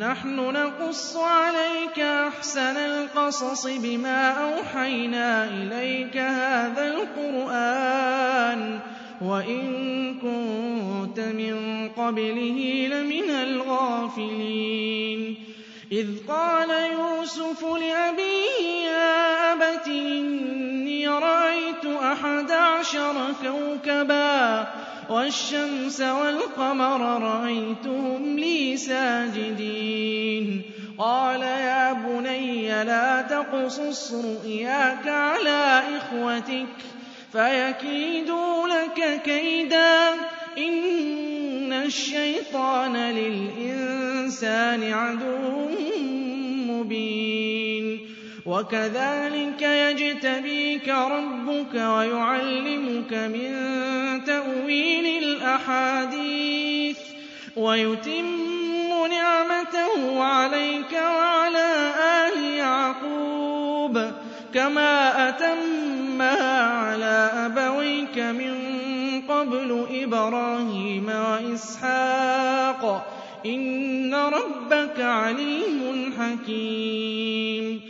نحن نقص عليك أحسن القصص بما أوحينا إليك هذا القرآن وإن كنت من قبله لمن الغافلين. إذ قال يوسف لأبيه يا أبت إني رأيت أحد عشر كوكبا والشمس والقمر رأيتهم لي ساجدين. قال يا بني لا تقصص رؤياك على إخوتك فيكيدوا لك كيدا. إن الشيطان للإنسان عدو مبين. وكذلك يجتبيك ربك ويعلمك من تأويل الأحاديث ويتم نعمته عليك وعلى آل يعقوب كما أتمها على أبويك من قبل إبراهيم وإسحاق إن ربك عليم حكيم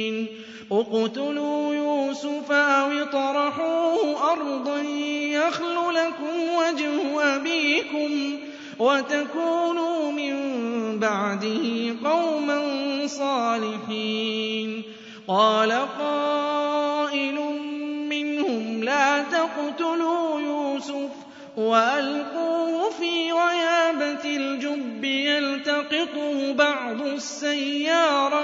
اقتلوا يوسف أو اطرحوه أرضا يخل لكم وجه أبيكم وتكونوا من بعده قوما صالحين. قال قائل منهم لا تقتلوا يوسف وألقوه في غيابة الجب يلتقطه بعض السيارة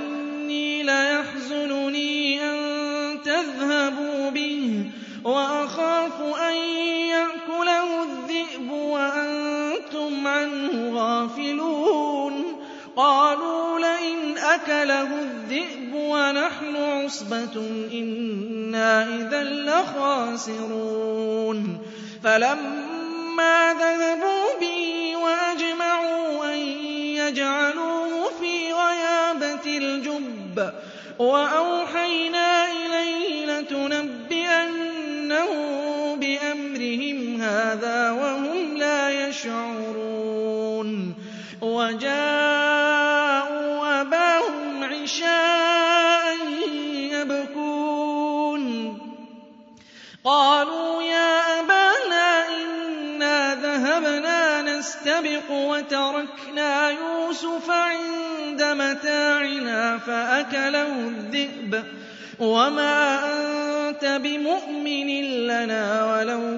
وأخاف أن يأكله الذئب وأنتم عنه غافلون. قالوا لئن أكله الذئب ونحن عصبة إنا إذا لخاسرون. فلما ذهبوا به وأجمعوا أن يجعلوه في غيابة الجب وأوحينا هذا وهم لا يشعرون وجاءوا أباهم عشاء يبكون قالوا يا أبانا إنا ذهبنا نستبق وتركنا يوسف عند متاعنا فأكله الذئب وما أنت بمؤمن لنا ولو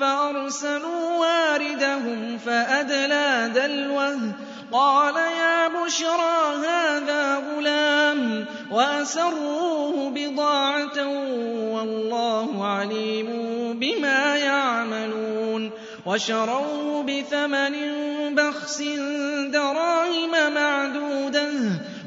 فأرسلوا واردهم فأدلى دلوه. قال يا بشرى هذا غلام وأسروه بضاعة والله عليم بما يعملون. وشروه بثمن بَخْسٍ دَرَاهِمَ مَعْدُودَةً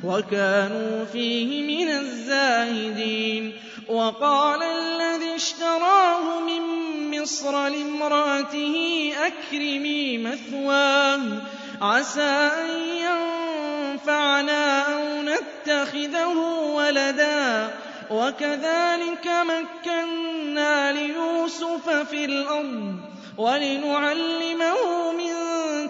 وَكَانُوا فِيهِ مِنَ الزَّاهِدِينَ. وَقَالَ الَّذِي اشْتَرَاهُ مِن مِّصْرَ لِامْرَأَتِهِ أَكْرِمِي مَثْوَاهُ. عَسَىٰ أَن يَنفَعَنَا أَوْ نَتَّخِذَهُ وَلَدًا. وَكَذَٰلِكَ مَكَّنَّا لِيُوسُفَ فِي الْأَرْضِ وَلِنُعَلِّمَهُ مِن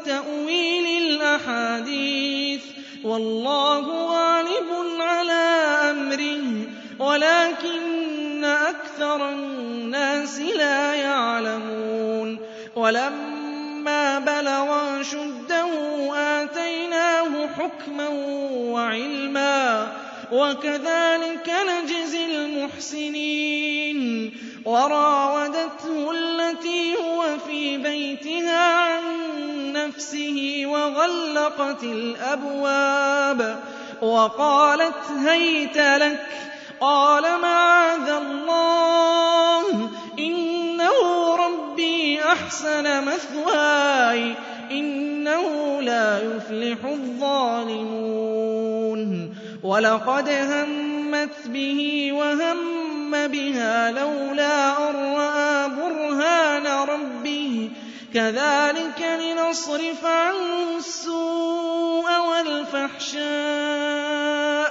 تَأْوِيلِ الْأَحَادِيثِ ۚ. وَاللَّهُ غَالِبٌ عَلَىٰ أَمْرِهِ. وَلَٰكِنَّ أَكْثَرَ النَّاسِ لَا يَعْلَمُونَ وَلَمَّا بَلَغَ أَشُدَّهُ آتَيْنَاهُ حُكْمًا وَعِلْمًا ۚ وَكَذَٰلِكَ نَجْزِي الْمُحْسِنِينَ وَرَاوَدَتْهُ الَّتِي هُوَ فِي بَيْتِهَا عَن نَّفْسِهِ وَغَلَّقَتِ الْأَبْوَابَ وَقَالَتْ هَيْتَ لَكَ ۚ قَالَ مَعَاذَ اللَّهِ ۖ؟ إِنَّهُ رَبِّي أَحْسَنَ مَثْوَايَ ۖ إِنَّهُ لَا يُفْلِحُ الظَّالِمُونَ. وَلَقَدْ هَمَّتْ بِهِ وَهَمَّ بِهَا لَوْلَا أَن رَّأَىٰ بُرْهَانَ رَبِّهِ ۚ. كَذَٰلِكَ لِنَصْرِفَ عَنْهُ السُّوءَ وَالْفَحْشَاءَ ۚ.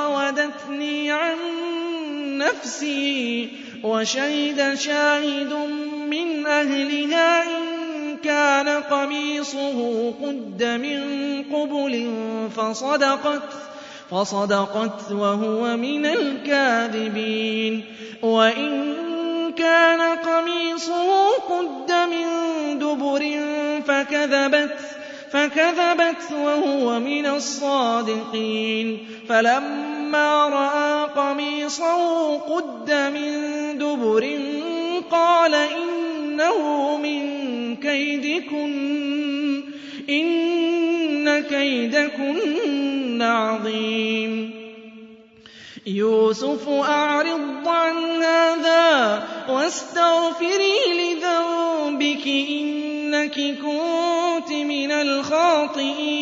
نَّفْسِي وَشَهِدَ شَاهِدٌ مِّنْ أَهْلِهَا إِن كَانَ قَمِيصُهُ قُدَّ مِن قُبُلٍ فَصَدَقَتْ وَهُوَ مِنَ الْكَاذِبِينَ. وَإِن كَانَ قَمِيصُهُ قُدَّ مِن دُبُرٍ فَكَذَبَتْ وَهُوَ مِنَ الصَّادِقِينَ. فَلَمَّا رَأَىٰ قَمِيصَهُ قُدَّ مِن دُبُرٍ قَالَ إِنَّهُ مِن كَيْدِكُنَّ ۖ إِنَّ كَيْدَكُنَّ عَظِيمٌ. يُوسُفُ أَعْرِضْ عَنْ هَٰذَا وَاسْتَغْفِرِي لِذَنبِكِ ۖ إِنَّكِ كُنتِ مِنَ الْخَاطِئِينَ.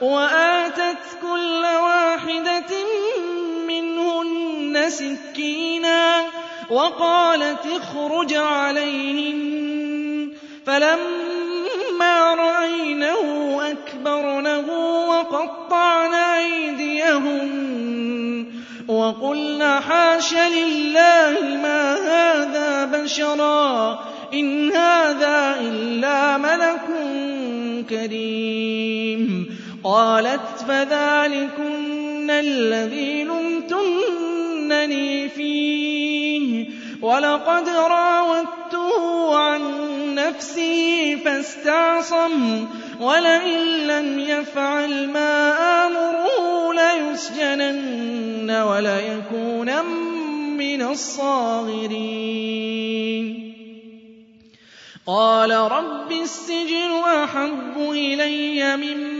وَآتَتْ كُلَّ وَاحِدَةٍ مِّنْهُنَّ سِكِّينًا وَقَالَتِ اخْرُجْ عَلَيْهِنَّ فَلَمَّا رَأَيْنَهُ أَكْبَرْنَهُ وَقَطَّعْنَ أَيْدِيَهُنَّ وَقُلْنَ حَاشَ لِلَّهِ مَا هَٰذَا بَشَرًا إِنْ هَٰذَا إِلَّا مَلَكٌ كَرِيمٌ قَالَتْ فَذَٰلِكُنَّ الَّذِي لُمْتُنَّنِي فِيهِ. وَلَقَدْ رَاوَدتُّهُ عَن نَّفْسِهِ فَاسْتَعْصَمَ ۖ وَلَئِن لَّمْ يَفْعَلْ مَا آمُرُهُ لَيُسْجَنَنَّ وَلَيَكُونًا مِّنَ الصَّاغِرِينَ. قَالَ رَبِّ السِّجْنُ أَحَبُّ إِلَيَّ مِمَّا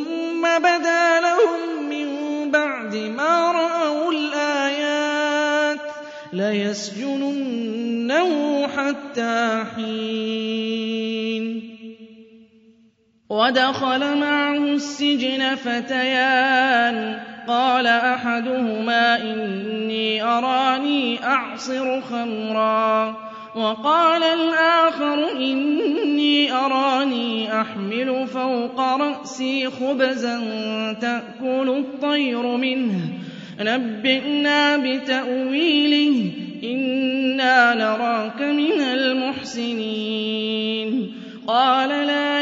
بَدَا لَهُم مِّن بَعْدِ مَا رَأَوُا الْآيَاتِ لَيَسْجُنُنَّهُ حَتَّىٰ حِينٍ. وَدَخَلَ مَعَهُ السِّجْنَ فَتَيَانِ. قَالَ أَحَدُهُمَا إِنِّي أَرَانِي أَعْصِرُ خَمْرًا. وَقَالَ الْآخَرُ إِنِّي أَرَانِي أَحْمِلُ فَوْقَ رَأْسِي خُبْزًا تَأْكُلُ الطَّيْرُ مِنْهُ. نَبِّئْنَا بِتَأْوِيلِهِ إِنَّا نَرَاكَ مِنَ الْمُحْسِنِينَ. قَالَ لَا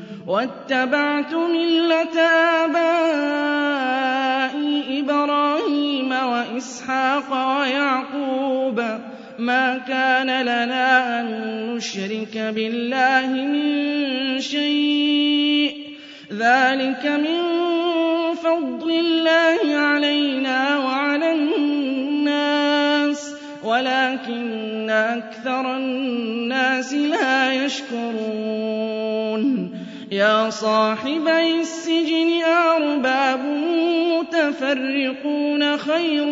وَاتَّبَعْتُ مِلَّةَ آبَائِي إِبْرَاهِيمَ وَإِسْحَاقَ وَيَعْقُوبَ ۚ. مَا كَانَ لَنَا أَن نُّشْرِكَ بِاللَّهِ مِن شَيْءٍ ۚ. ذَٰلِكَ مِن فَضْلِ اللَّهِ عَلَيْنَا وَعَلَى النَّاسِ وَلَٰكِنَّ أَكْثَرَ النَّاسِ لَا يَشْكُرُونَ. يَا صَاحِبَيِ السِّجْنِ أَأَرْبَابٌ مُّتَفَرِّقُونَ خَيْرٌ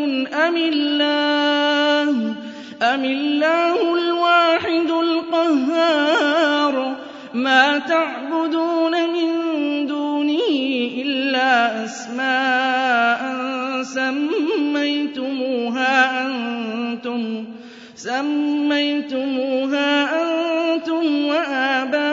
أَمِ اللَّهُ؟ الْوَاحِدُ الْقَهَّارُ؟ مَا تَعْبُدُونَ مِن دُونِهِ إِلَّا أَسْمَاءً سَمَّيْتُمُوهَا أَنتُمْ وَآبَاؤُكُم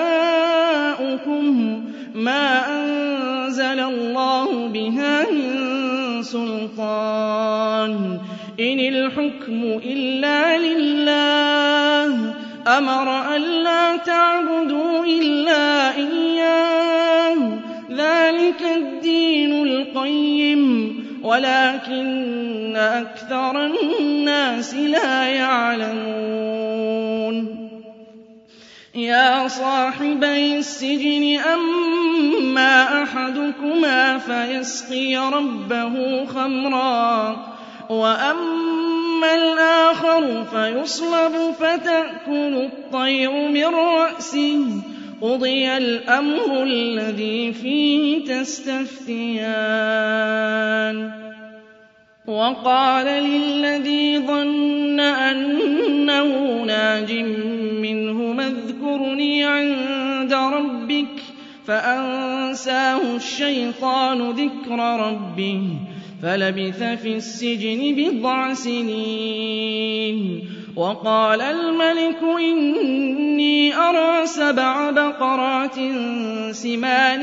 مَّا أَنزَلَ اللَّهُ بِهَا مِن سُلْطَانٍ ۚ إِنِ الْحُكْمُ إِلَّا لِلَّهِ ۚ أَمَرَ أَلَّا تَعْبُدُوا إِلَّا إِيَّاهُ ۚ ذَٰلِكَ الدِّينُ الْقَيِّمُ وَلَٰكِنَّ أَكْثَرَ النَّاسِ لَا يَعْلَمُونَ يَا صَاحِبَيِ السِّجْنِ أَمَّا أَحَدُكُمَا فَيَسْقِي رَبَّهُ خَمْرًا وَأَمَّا الْآخَرُ فَيُصْلَبُ فَتَأْكُلُ الطَّيْرُ مِن رَّأْسِهِ ۚ. قُضِيَ الْأَمْرُ الَّذِي فِيهِ تَسْتَفْتِيَانِ. وَقَالَ لِلَّذِي ظَنَّ أَنَّهُ نَاجٍ مِّنْهُمَا اذْكُرْنِي عِندَ رَبِّكَ فَأَنسَاهُ الشَّيْطَانُ ذِكْرَ رَبِّهِ فَلَبِثَ فِي السِّجْنِ بِضْعَ سِنِينَ وَقَالَ الْمَلِكُ إِنِّي أَرَىٰ سَبْعَ بَقَرَاتٍ سِمَانٍ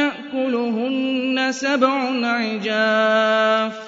يَأْكُلُهُنَّ سَبْعٌ عِجَافٌ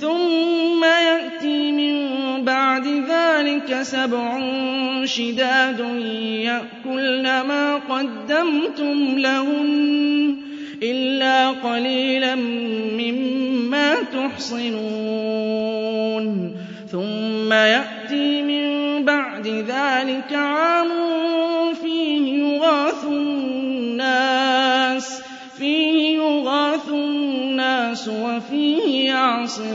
ثُمَّ يَأْتِي مِن بَعْدِ ذَٰلِكَ سَبْعٌ شِدَادٌ يَأْكُلْنَ مَا قَدَّمْتُمْ لَهُنَّ إِلَّا قَلِيلًا مِّمَّا تُحْصِنُونَ. ثُمَّ يَأْتِي مِن بَعْدِ ذَٰلِكَ عَامٌ فِيهِ يُغَاثُ النَّاسُ وَفِيهِ يَعْصِرُونَ.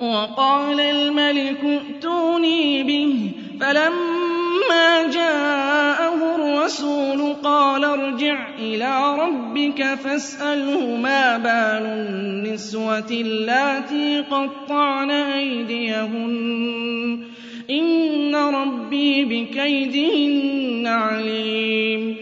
وَقَالَ الْمَلِكُ ائْتُونِي بِهِ فَلَمَّا جَاءَهُ الرَّسُولُ قَالَ ارْجِعْ إِلَىٰ رَبِّكَ فَاسْأَلْهُ مَا بَالُ النِّسْوَةِ اللَّاتِي قَطَّعْنَ أَيْدِيَهُنَّ ۚ. إِنَّ رَبِّي بِكَيْدِهِنَّ عَلِيمٌ.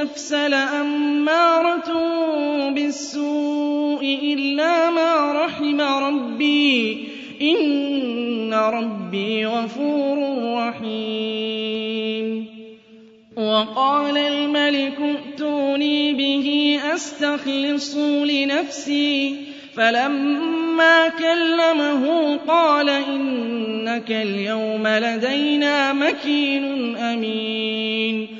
النَّفْسَ لَأَمَّارَةٌ بِالسُّوءِ إِلَّا مَا رَحِمَ رَبِّي ۚ. إِنَّ رَبِّي غَفُورٌ رَّحِيمٌ. وَقَالَ الْمَلِكُ ائْتُونِي بِهِ أَسْتَخْلِصْهُ لِنَفْسِي ۖ. فَلَمَّا كَلَّمَهُ قَالَ إِنَّكَ الْيَوْمَ لَدَيْنَا مَكِينٌ أَمِينٌ.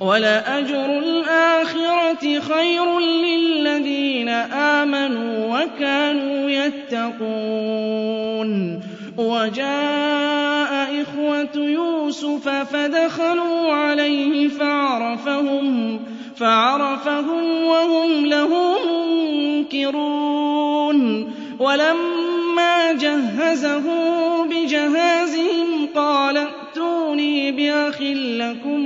وَلَأَجْرُ الْآخِرَةِ خَيْرٌ لِّلَّذِينَ آمَنُوا وَكَانُوا يَتَّقُونَ وَجَاءَ إِخْوَةُ يُوسُفَ فَدَخَلُوا عَلَيْهِ فَعَرَفَهُمْ وَهُمْ لَهُ مُنكِرُونَ وَلَمَّا جَهَّزَهُم بِجَهَازِهِمْ قَالَ ائْتُونِي بِأَخٍ لَّكُم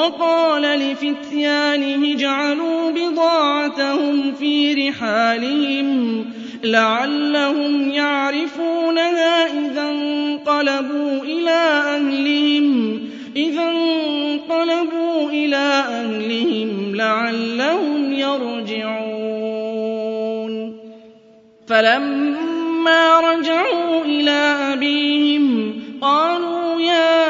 وَقَالَ لِفِتْيَانِهِ اجْعَلُوا بِضَاعَتَهُمْ فِي رِحَالِهِمْ لَعَلَّهُمْ يَعْرِفُونَهَا إِذَا انقَلَبُوا إِلَىٰ أَهْلِهِمْ لَعَلَّهُمْ يَرْجِعُونَ. فَلَمَّا رَجَعُوا إِلَىٰ أَبِيهِمْ قَالُوا يَا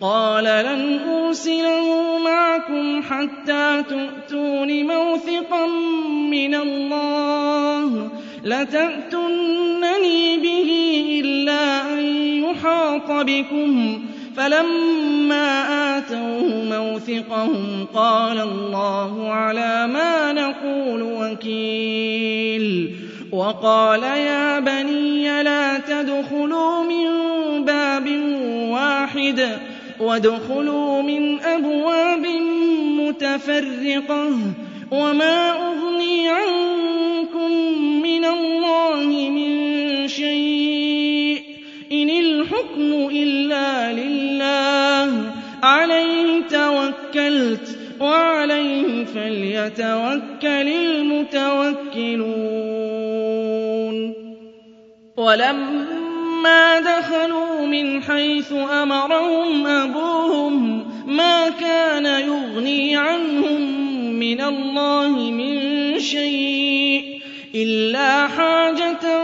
قال لن أرسله معكم حتى تؤتون موثقا من الله لتأتنني به إلا أن يحاط بكم. فلما آتوه موثقهم قال الله على ما نقول وكيل. وقال يا بني لا تدخلوا من باب واحد. وادخلوا من أبواب متفرقة وما أغني عنكم من الله من شيء إن الحكم إلا لله. عليه توكلت وعليه فليتوكل المتوكلون. ولما دخلوا من حيث أمرهم أبوهم ما كان يغني عنهم من الله من شيء إلا حاجة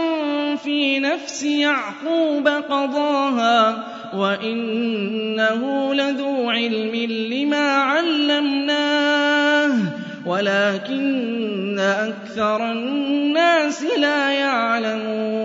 في نفس يعقوب قضاها وإنه لذو علم لما علمناه ولكن أكثر الناس لا يعلمون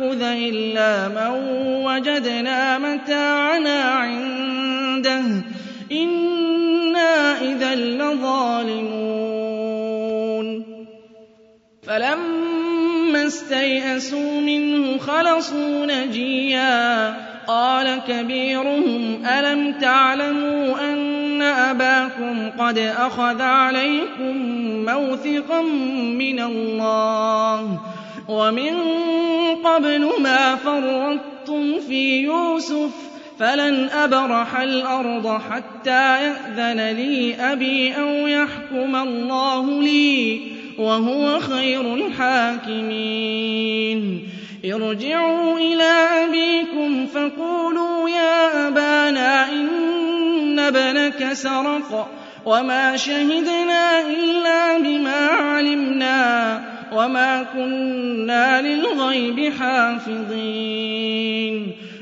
نأخذ إلا من وجدنا متاعنا عنده. إنا إذا لظالمون. فلما استيئسوا منه خلصوا نجيا. قال كبيرهم ألم تعلموا أن أباكم قد أخذ عليكم موثقا من الله؟ ومن قبل ما فرطتم في يوسف فلن أبرح الأرض حتى يأذن لي أبي أو يحكم الله لي وهو خير الحاكمين. ارجعوا إلى أبيكم فقولوا يا أبانا إن ابنك سرق وما شهدنا إلا بما علمنا. وما كنا للغيب حافظين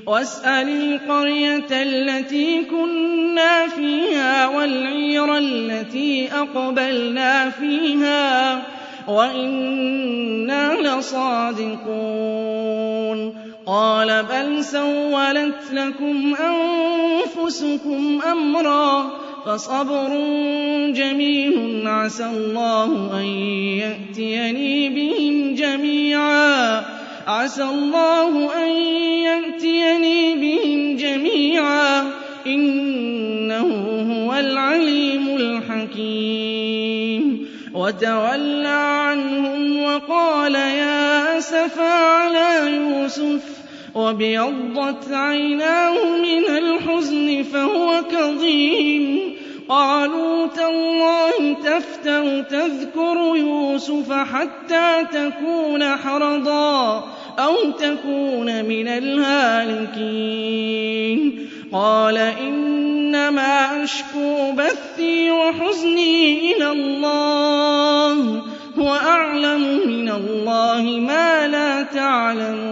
واسأل القرية التي كنا فيها والعير التي أقبلنا فيها وإنا لصادقون قال بل سولت لكم أنفسكم أمرا فصبر جميل عسى الله أن يأتيني بهم جميعا. عسى الله أن يأتيني بهم جميعا. إنه هو العليم الحكيم. وتولى عنهم وقال يا أسفى على يوسف. وابيضت عيناه من الحزن فهو كظيم قالوا تالله تفتأ تذكر يوسف حتى تكون حرضا أو تكون من الهالكين قال إنما أشكو بثي وحزني إلى الله وأعلم من الله ما لا تعلمون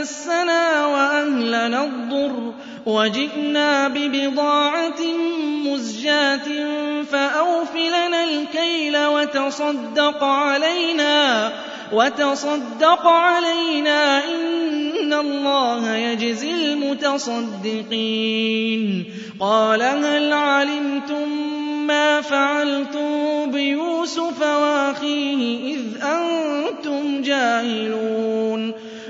مسنا وأهلنا الضر وجئنا ببضاعة مزجاة فأوف لنا الكيل وتصدق علينا وتصدق علينا إن الله يجزي المتصدقين قال هل علمتم ما فعلتم بيوسف واخيه إذ أنتم جاهلون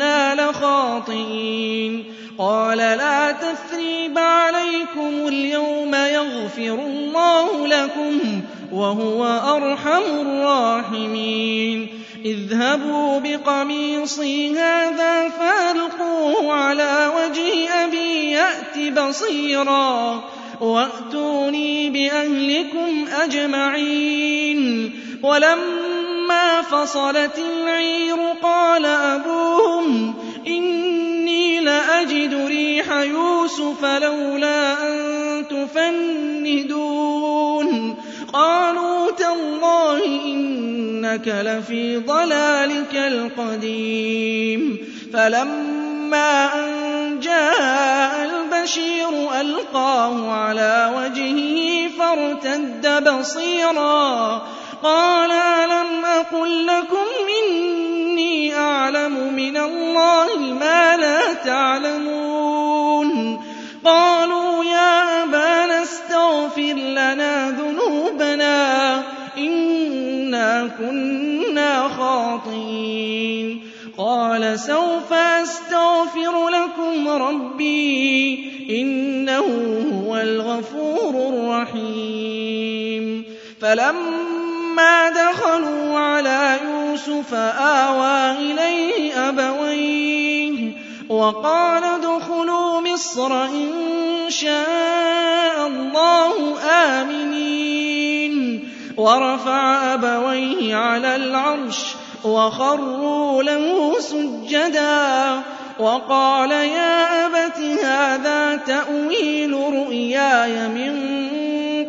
كنا لخاطئين قال لا تثريب عليكم اليوم يغفر الله لكم وهو أرحم الراحمين اذهبوا بقميصي هذا فألقوه على وجه أبي يأت بصيرا وأتوني بأهلكم أجمعين فصلت العير قال أبوهم إني لأجد ريح يوسف لولا أن تفندون. قالوا تالله إنك لفي ضلالك القديم. فلما أن جاء البشير ألقاه على وجهه فارتد بصيرا قال ألم أقل لكم إني أعلم من الله ما لا تعلمون قالوا يا أبانا استغفر لنا ذنوبنا إنا كنا خاطئين قال سوف أستغفر لكم ربي إنه هو الغفور الرحيم فلما دخلوا على يوسف آوى إليه أبويه وقال ادخلوا مصر إن شاء الله آمنين. ورفع أبويه على العرش وخروا له سجدا وقال يا أبت هذا تأويل رؤياي من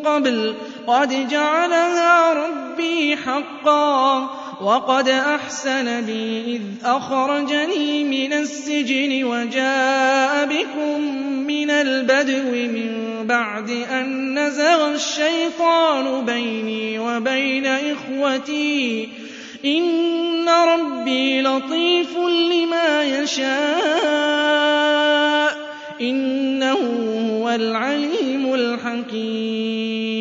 قبل. قد جعلها ربي حقا وَقَدْ أَحْسَنَ بِي إِذْ أَخْرَجَنِي مِنَ السِّجْنِ وَجَاءَ بِكُم مِّنَ الْبَدْوِ مِن بَعْدِ أَن نَّزَغَ الشَّيْطَانُ بَيْنِي وَبَيْنَ إِخْوَتِي ۚ. إِنَّ رَبِّي لَطِيفٌ لِّمَا يَشَاءُ ۚ. إِنَّهُ هُوَ الْعَلِيمُ الْحَكِيمُ.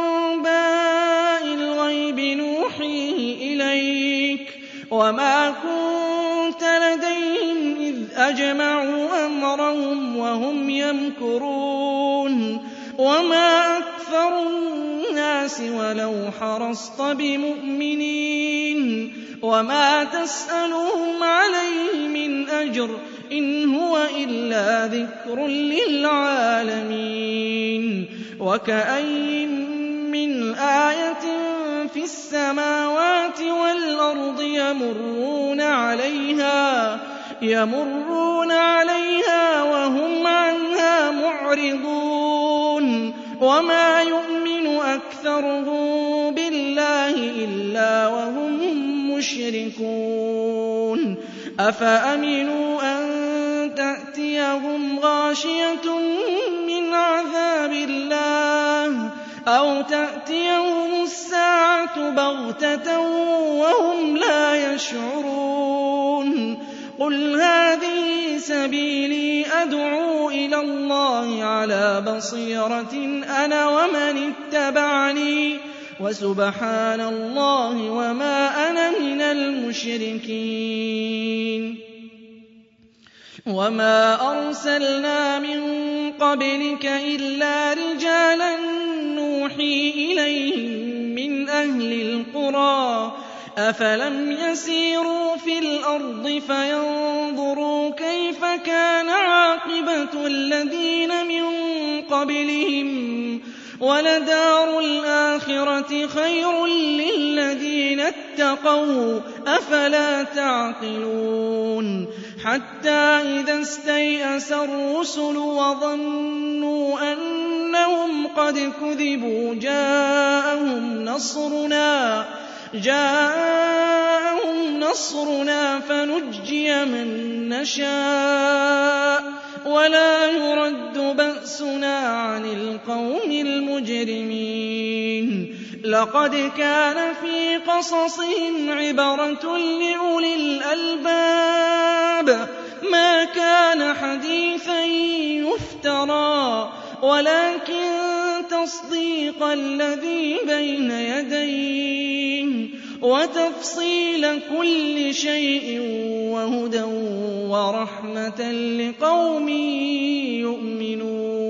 نُوحِيهِ إِلَيْكَ ۖ وَمَا كُنتَ لَدَيْهِمْ إِذْ أَجْمَعُوا أَمْرَهُمْ وَهُمْ يَمْكُرُونَ وَمَا أَكْثَرُ النَّاسِ وَلَوْ حَرَصْتَ بِمُؤْمِنِينَ وَمَا تَسْأَلُهُمْ عَلَيْهِ مِنْ أَجْرٍ ۚ إِنْ هُوَ إِلَّا ذِكْرٌ لِّلْعَالَمِينَ وَكَأَيِّن مِّنْ آيَةٍ فِي السَّمَاوَاتِ وَالْأَرْضِ يَمُرُّونَ عَلَيْهَا وَهُمْ عَنْهَا مُعْرِضُونَ. وَمَا يُؤْمِنُ أَكْثَرُهُم بِاللَّهِ إِلَّا وَهُم مُّشْرِكُونَ. أَفَأَمِنُوا أَن تَأْتِيَهُمْ غَاشِيَةٌ مِّنْ عَذَابِ اللَّهِ؟ أَوْ تَأْتِيَهُمُ السَّاعَةُ بَغْتَةً وَهُمْ لَا يَشْعُرُونَ قُلْ هَٰذِهِ سَبِيلِي أَدْعُو إِلَى اللَّهِ عَلَىٰ بَصِيرَةٍ أَنَا وَمَنِ اتَّبَعَنِي ۖ وَسُبْحَانَ اللَّهِ وَمَا أَنَا مِنَ الْمُشْرِكِينَ وَمَا أَرْسَلْنَا مِن قَبْلِكَ إِلَّا رِجَالًا نُّوحِي إِلَيْهِم مِّنْ أَهْلِ الْقُرَىٰ ۗ أَفَلَمْ يَسِيرُوا فِي الْأَرْضِ فَيَنظُرُوا كَيْفَ كَانَ عَاقِبَةُ الَّذِينَ مِن قَبْلِهِمْ ۗ. وَلَدَارُ الْآخِرَةِ خَيْرٌ لِّلَّذِينَ اتَّقَوْا ۗ أَفَلَا تَعْقِلُونَ؟ حَتَّىٰ إِذَا اسْتَيْأَسَ الرُّسُلُ وَظَنُّوا أَنَّهُمْ قَدْ كُذِبُوا جَاءَهُمْ نَصْرُنَا فَنُجِّيَ مَن نَّشَاءُ وَلَا يُرَدُّ بَأْسُنَا عَنِ الْقَوْمِ الْمُجْرِمِينَ لَقَدْ كَانَ فِي قَصَصِهِمْ عِبْرَةٌ لِّأُولِي الْأَلْبَابِ مَا كَانَ حَدِيثًا يُفْتَرَىٰ وَلَٰكِن تَصْدِيقَ الَّذِي بَيْنَ يَدَيْهِ وَتَفْصِيلَ كُلِّ شَيْءٍ وَهُدًى وَرَحْمَةً لِّقَوْمٍ يُؤْمِنُونَ.